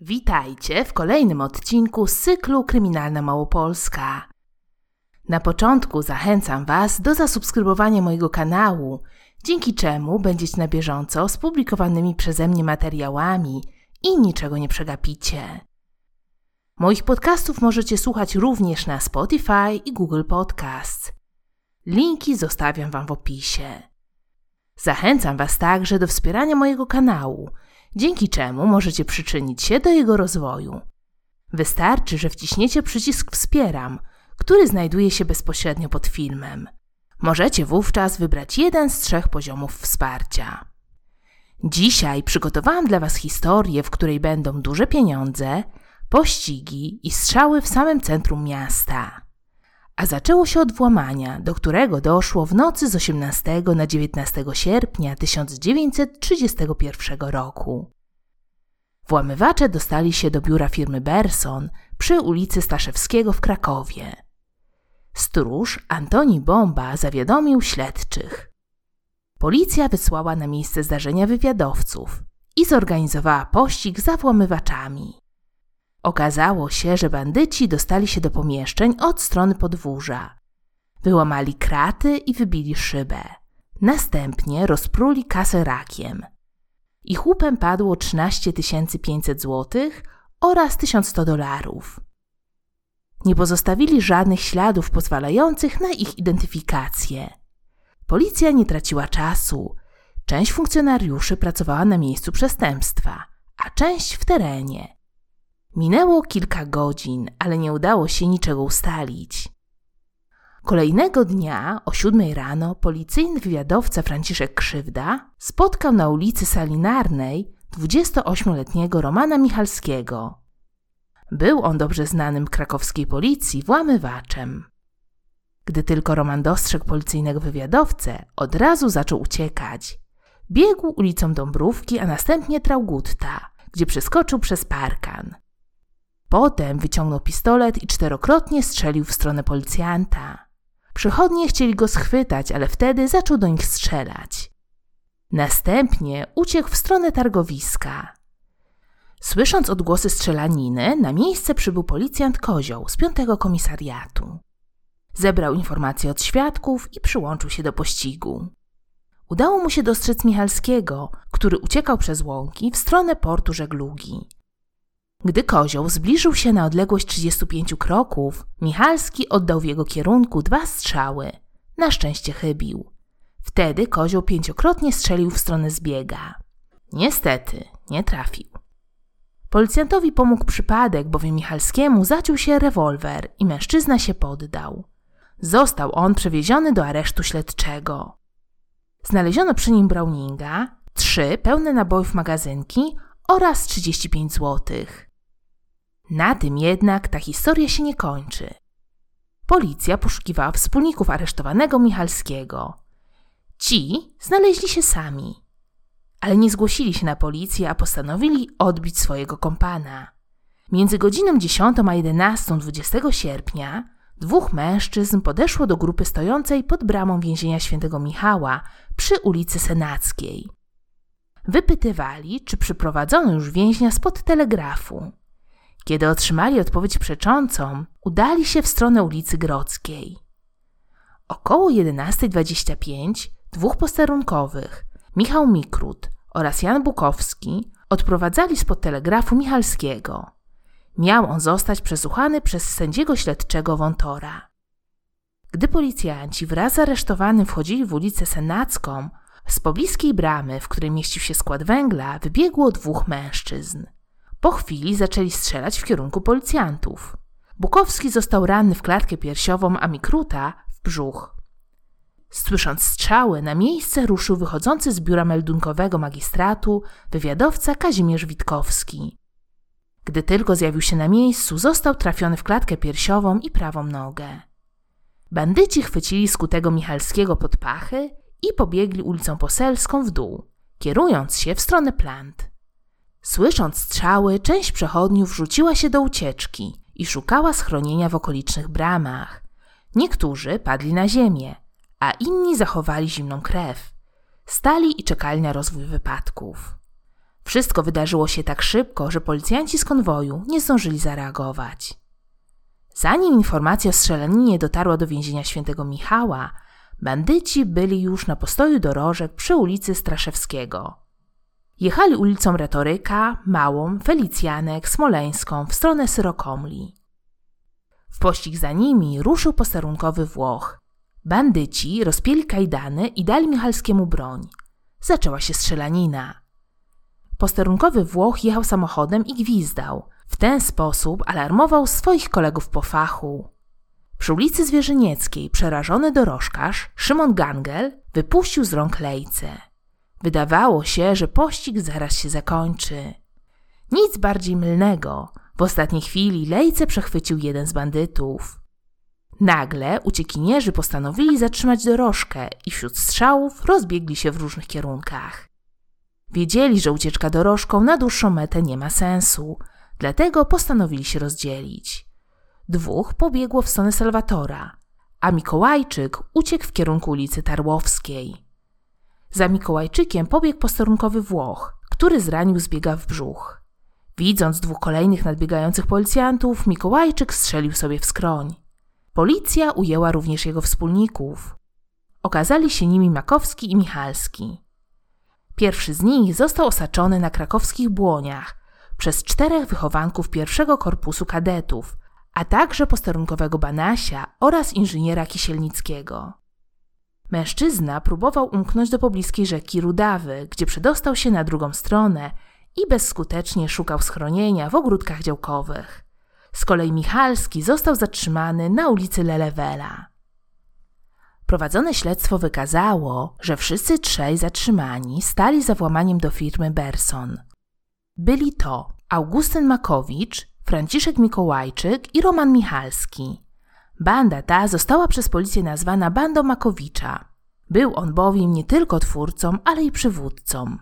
Witajcie w kolejnym odcinku z cyklu Kryminalna Małopolska. Na początku zachęcam Was do zasubskrybowania mojego kanału, dzięki czemu będziecie na bieżąco z publikowanymi przeze mnie materiałami i niczego nie przegapicie. Moich podcastów możecie słuchać również na Spotify i Google Podcasts. Linki zostawiam Wam w opisie. Zachęcam Was także do wspierania mojego kanału, dzięki czemu możecie przyczynić się do jego rozwoju. Wystarczy, że wciśniecie przycisk Wspieram, który znajduje się bezpośrednio pod filmem. Możecie wówczas wybrać jeden z trzech poziomów wsparcia. Dzisiaj przygotowałam dla Was historię, w której będą duże pieniądze, pościgi i strzały w samym centrum miasta. A zaczęło się od włamania, do którego doszło w nocy z 18 na 19 sierpnia 1931 roku. Włamywacze dostali się do biura firmy Berson przy ulicy Staszewskiego w Krakowie. Stróż Antoni Bomba zawiadomił śledczych. Policja wysłała na miejsce zdarzenia wywiadowców i zorganizowała pościg za włamywaczami. Okazało się, że bandyci dostali się do pomieszczeń od strony podwórza. Wyłamali kraty i wybili szybę. Następnie rozpruli kasę rakiem. Ich łupem padło 13 500 zł oraz 1100 dolarów. Nie pozostawili żadnych śladów pozwalających na ich identyfikację. Policja nie traciła czasu. Część funkcjonariuszy pracowała na miejscu przestępstwa, a część w terenie. Minęło kilka godzin, ale nie udało się niczego ustalić. Kolejnego dnia o siódmej rano policyjny wywiadowca Franciszek Krzywda spotkał na ulicy Salinarnej 28-letniego Romana Michalskiego. Był on dobrze znanym krakowskiej policji włamywaczem. Gdy tylko Roman dostrzegł policyjnego wywiadowcę, od razu zaczął uciekać. Biegł ulicą Dąbrówki, a następnie Traugutta, gdzie przeskoczył przez parkan. Potem wyciągnął pistolet i czterokrotnie strzelił w stronę policjanta. Przychodnie chcieli go schwytać, ale wtedy zaczął do nich strzelać. Następnie uciekł w stronę targowiska. Słysząc odgłosy strzelaniny, na miejsce przybył policjant Kozioł z piątego komisariatu. Zebrał informacje od świadków i przyłączył się do pościgu. Udało mu się dostrzec Michalskiego, który uciekał przez łąki w stronę portu żeglugi. Gdy kozioł zbliżył się na odległość 35 kroków, Michalski oddał w jego kierunku dwa strzały. Na szczęście chybił. Wtedy kozioł pięciokrotnie strzelił w stronę zbiega. Niestety, nie trafił. Policjantowi pomógł przypadek, bowiem Michalskiemu zaciął się rewolwer i mężczyzna się poddał. Został on przewieziony do aresztu śledczego. Znaleziono przy nim Browninga, trzy pełne nabojów magazynki oraz 35 złotych. Na tym jednak ta historia się nie kończy. Policja poszukiwała wspólników aresztowanego Michalskiego. Ci znaleźli się sami, ale nie zgłosili się na policję, a postanowili odbić swojego kompana. Między godziną 10 a 11 20 sierpnia dwóch mężczyzn podeszło do grupy stojącej pod bramą więzienia świętego Michała przy ulicy Senackiej. Wypytywali, czy przyprowadzono już więźnia spod telegrafu. Kiedy otrzymali odpowiedź przeczącą, udali się w stronę ulicy Grodzkiej. Około 11.25 dwóch posterunkowych, Michał Mikrut oraz Jan Bukowski, odprowadzali spod telegrafu Michalskiego. Miał on zostać przesłuchany przez sędziego śledczego Wątora. Gdy policjanci wraz z aresztowanym wchodzili w ulicę Senacką, z pobliskiej bramy, w której mieścił się skład węgla, wybiegło dwóch mężczyzn. Po chwili zaczęli strzelać w kierunku policjantów. Bukowski został ranny w klatkę piersiową, a Mikruta w brzuch. Słysząc strzały, na miejsce ruszył wychodzący z biura meldunkowego magistratu wywiadowca Kazimierz Witkowski. Gdy tylko zjawił się na miejscu, został trafiony w klatkę piersiową i prawą nogę. Bandyci chwycili skutego Michalskiego pod pachy i pobiegli ulicą Poselską w dół, kierując się w stronę plant. Słysząc strzały, część przechodniów rzuciła się do ucieczki i szukała schronienia w okolicznych bramach. Niektórzy padli na ziemię, a inni zachowali zimną krew. Stali i czekali na rozwój wypadków. Wszystko wydarzyło się tak szybko, że policjanci z konwoju nie zdążyli zareagować. Zanim informacja o strzelaninie dotarła do więzienia świętego Michała, bandyci byli już na postoju dorożek przy ulicy Straszewskiego. Jechali ulicą Retoryka, Małą, Felicjanek, Smoleńską w stronę Syrokomli. W pościg za nimi ruszył posterunkowy Włoch. Bandyci rozpieli kajdany i dali Michalskiemu broń. Zaczęła się strzelanina. Posterunkowy Włoch jechał samochodem i gwizdał. W ten sposób alarmował swoich kolegów po fachu. Przy ulicy Zwierzynieckiej przerażony dorożkarz Szymon Gangel wypuścił z rąk lejce. Wydawało się, że pościg zaraz się zakończy. Nic bardziej mylnego. W ostatniej chwili lejce przechwycił jeden z bandytów. Nagle uciekinierzy postanowili zatrzymać dorożkę i wśród strzałów rozbiegli się w różnych kierunkach. Wiedzieli, że ucieczka dorożką na dłuższą metę nie ma sensu, dlatego postanowili się rozdzielić. Dwóch pobiegło w stronę Salwatora, a Mikołajczyk uciekł w kierunku ulicy Tarłowskiej. Za Mikołajczykiem pobiegł posterunkowy Włoch, który zranił zbiega w brzuch. Widząc dwóch kolejnych nadbiegających policjantów, Mikołajczyk strzelił sobie w skroń. Policja ujęła również jego wspólników. Okazali się nimi Makowski i Michalski. Pierwszy z nich został osaczony na krakowskich błoniach przez czterech wychowanków pierwszego korpusu kadetów, a także posterunkowego Banasia oraz inżyniera Kisielnickiego. Mężczyzna próbował umknąć do pobliskiej rzeki Rudawy, gdzie przedostał się na drugą stronę i bezskutecznie szukał schronienia w ogródkach działkowych. Z kolei Michalski został zatrzymany na ulicy Lelewela. Prowadzone śledztwo wykazało, że wszyscy trzej zatrzymani stali za włamaniem do firmy Berson. Byli to Augustyn Makowicz, Franciszek Mikołajczyk i Roman Michalski. Banda ta została przez policję nazwana Bandą Makowicza. Był on bowiem nie tylko twórcą, ale i przywódcą.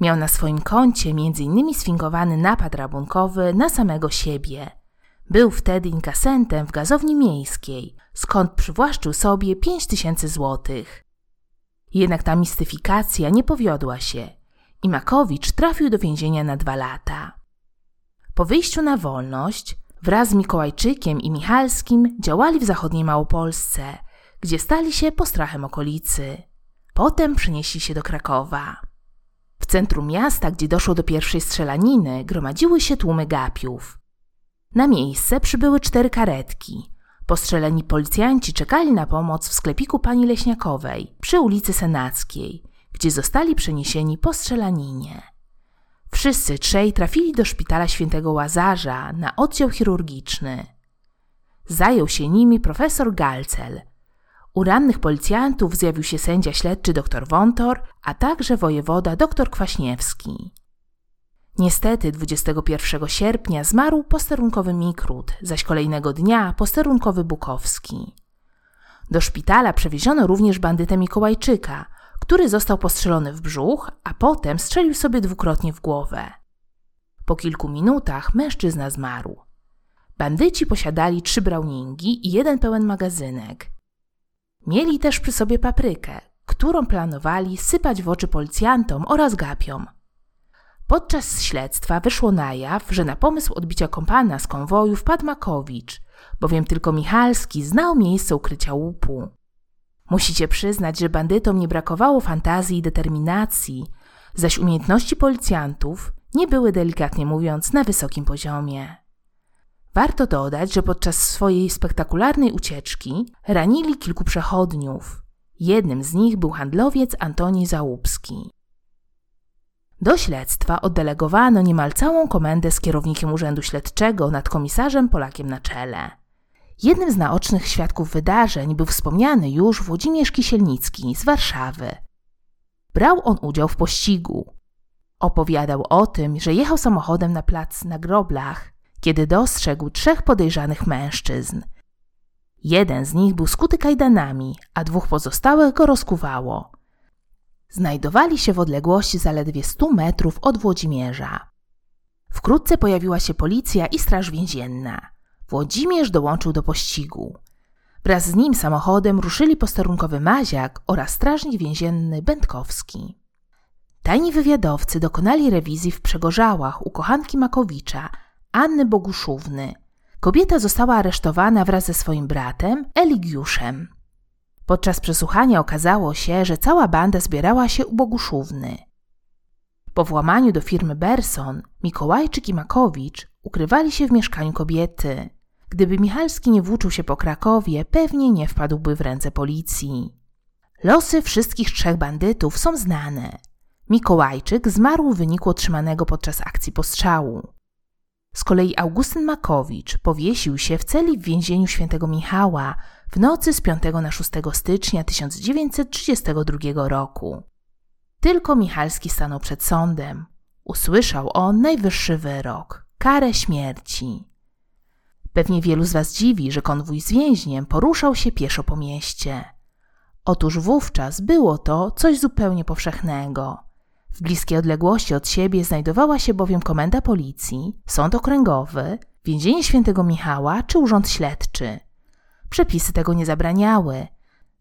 Miał na swoim koncie m.in. sfingowany napad rabunkowy na samego siebie. Był wtedy inkasentem w gazowni miejskiej, skąd przywłaszczył sobie 5 tysięcy złotych. Jednak ta mistyfikacja nie powiodła się i Makowicz trafił do więzienia na dwa lata. Po wyjściu na wolność wraz z Mikołajczykiem i Michalskim działali w zachodniej Małopolsce, gdzie stali się postrachem okolicy. Potem przenieśli się do Krakowa. W centrum miasta, gdzie doszło do pierwszej strzelaniny, gromadziły się tłumy gapiów. Na miejsce przybyły cztery karetki. Postrzeleni policjanci czekali na pomoc w sklepiku pani Leśniakowej przy ulicy Senackiej, gdzie zostali przeniesieni po strzelaninie. Wszyscy trzej trafili do szpitala świętego Łazarza na oddział chirurgiczny. Zajął się nimi profesor Galcel. U rannych policjantów zjawił się sędzia śledczy dr Wontor, a także wojewoda dr Kwaśniewski. Niestety 21 sierpnia zmarł posterunkowy Mikrut, zaś kolejnego dnia posterunkowy Bukowski. Do szpitala przewieziono również bandytę Mikołajczyka, który został postrzelony w brzuch, a potem strzelił sobie dwukrotnie w głowę. Po kilku minutach mężczyzna zmarł. Bandyci posiadali trzy browningi i jeden pełen magazynek. Mieli też przy sobie paprykę, którą planowali sypać w oczy policjantom oraz gapiom. Podczas śledztwa wyszło na jaw, że na pomysł odbicia kompana z konwoju wpadł Makowicz, bowiem tylko Michalski znał miejsce ukrycia łupu. Musicie przyznać, że bandytom nie brakowało fantazji i determinacji, zaś umiejętności policjantów nie były delikatnie mówiąc na wysokim poziomie. Warto dodać, że podczas swojej spektakularnej ucieczki ranili kilku przechodniów. Jednym z nich był handlowiec Antoni Załupski. Do śledztwa oddelegowano niemal całą komendę z kierownikiem Urzędu Śledczego nad komisarzem Polakiem na czele. Jednym z naocznych świadków wydarzeń był wspomniany już Włodzimierz Kisielnicki z Warszawy. Brał on udział w pościgu. Opowiadał o tym, że jechał samochodem na plac na groblach, kiedy dostrzegł trzech podejrzanych mężczyzn. Jeden z nich był skuty kajdanami, a dwóch pozostałych go rozkuwało. Znajdowali się w odległości zaledwie 100 metrów od Włodzimierza. Wkrótce pojawiła się policja i straż więzienna. Włodzimierz dołączył do pościgu. Wraz z nim samochodem ruszyli posterunkowy Maziak oraz strażnik więzienny Będkowski. Tajni wywiadowcy dokonali rewizji w Przegorzałach u kochanki Makowicza, Anny Boguszówny. Kobieta została aresztowana wraz ze swoim bratem, Eligiuszem. Podczas przesłuchania okazało się, że cała banda zbierała się u Boguszówny. Po włamaniu do firmy Berson, Mikołajczyk i Makowicz ukrywali się w mieszkaniu kobiety. Gdyby Michalski nie włóczył się po Krakowie, pewnie nie wpadłby w ręce policji. Losy wszystkich trzech bandytów są znane. Mikołajczyk zmarł w wyniku otrzymanego podczas akcji postrzału. Z kolei Augustyn Makowicz powiesił się w celi w więzieniu świętego Michała w nocy z 5 na 6 stycznia 1932 roku. Tylko Michalski stanął przed sądem. Usłyszał on najwyższy wyrok karę śmierci. Pewnie wielu z Was dziwi, że konwój z więźniem poruszał się pieszo po mieście. Otóż wówczas było to coś zupełnie powszechnego. W bliskiej odległości od siebie znajdowała się bowiem komenda policji, sąd okręgowy, więzienie świętego Michała czy urząd śledczy. Przepisy tego nie zabraniały,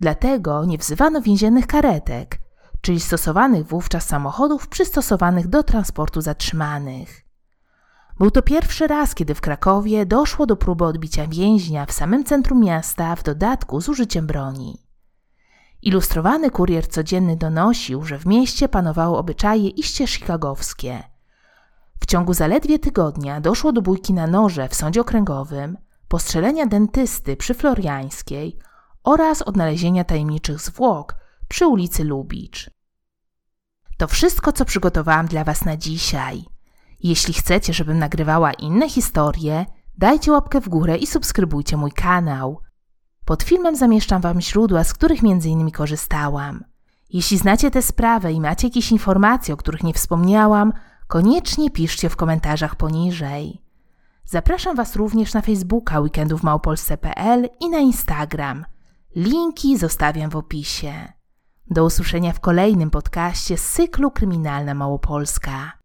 dlatego nie wzywano więziennych karetek, czyli stosowanych wówczas samochodów przystosowanych do transportu zatrzymanych. Był to pierwszy raz, kiedy w Krakowie doszło do próby odbicia więźnia w samym centrum miasta, w dodatku z użyciem broni. Ilustrowany kurier codzienny donosił, że w mieście panowały obyczaje iście chicagowskie. W ciągu zaledwie tygodnia doszło do bójki na noże w sądzie okręgowym, postrzelenia dentysty przy Floriańskiej oraz odnalezienia tajemniczych zwłok przy ulicy Lubicz. To wszystko, co przygotowałam dla Was na dzisiaj. Jeśli chcecie, żebym nagrywała inne historie, dajcie łapkę w górę i subskrybujcie mój kanał. Pod filmem zamieszczam Wam źródła, z których m.in. korzystałam. Jeśli znacie tę sprawę i macie jakieś informacje, o których nie wspomniałam, koniecznie piszcie w komentarzach poniżej. Zapraszam Was również na Facebooka weekendów małopolsce.pl i na Instagram. Linki zostawiam w opisie. Do usłyszenia w kolejnym podcaście z cyklu Kryminalna Małopolska.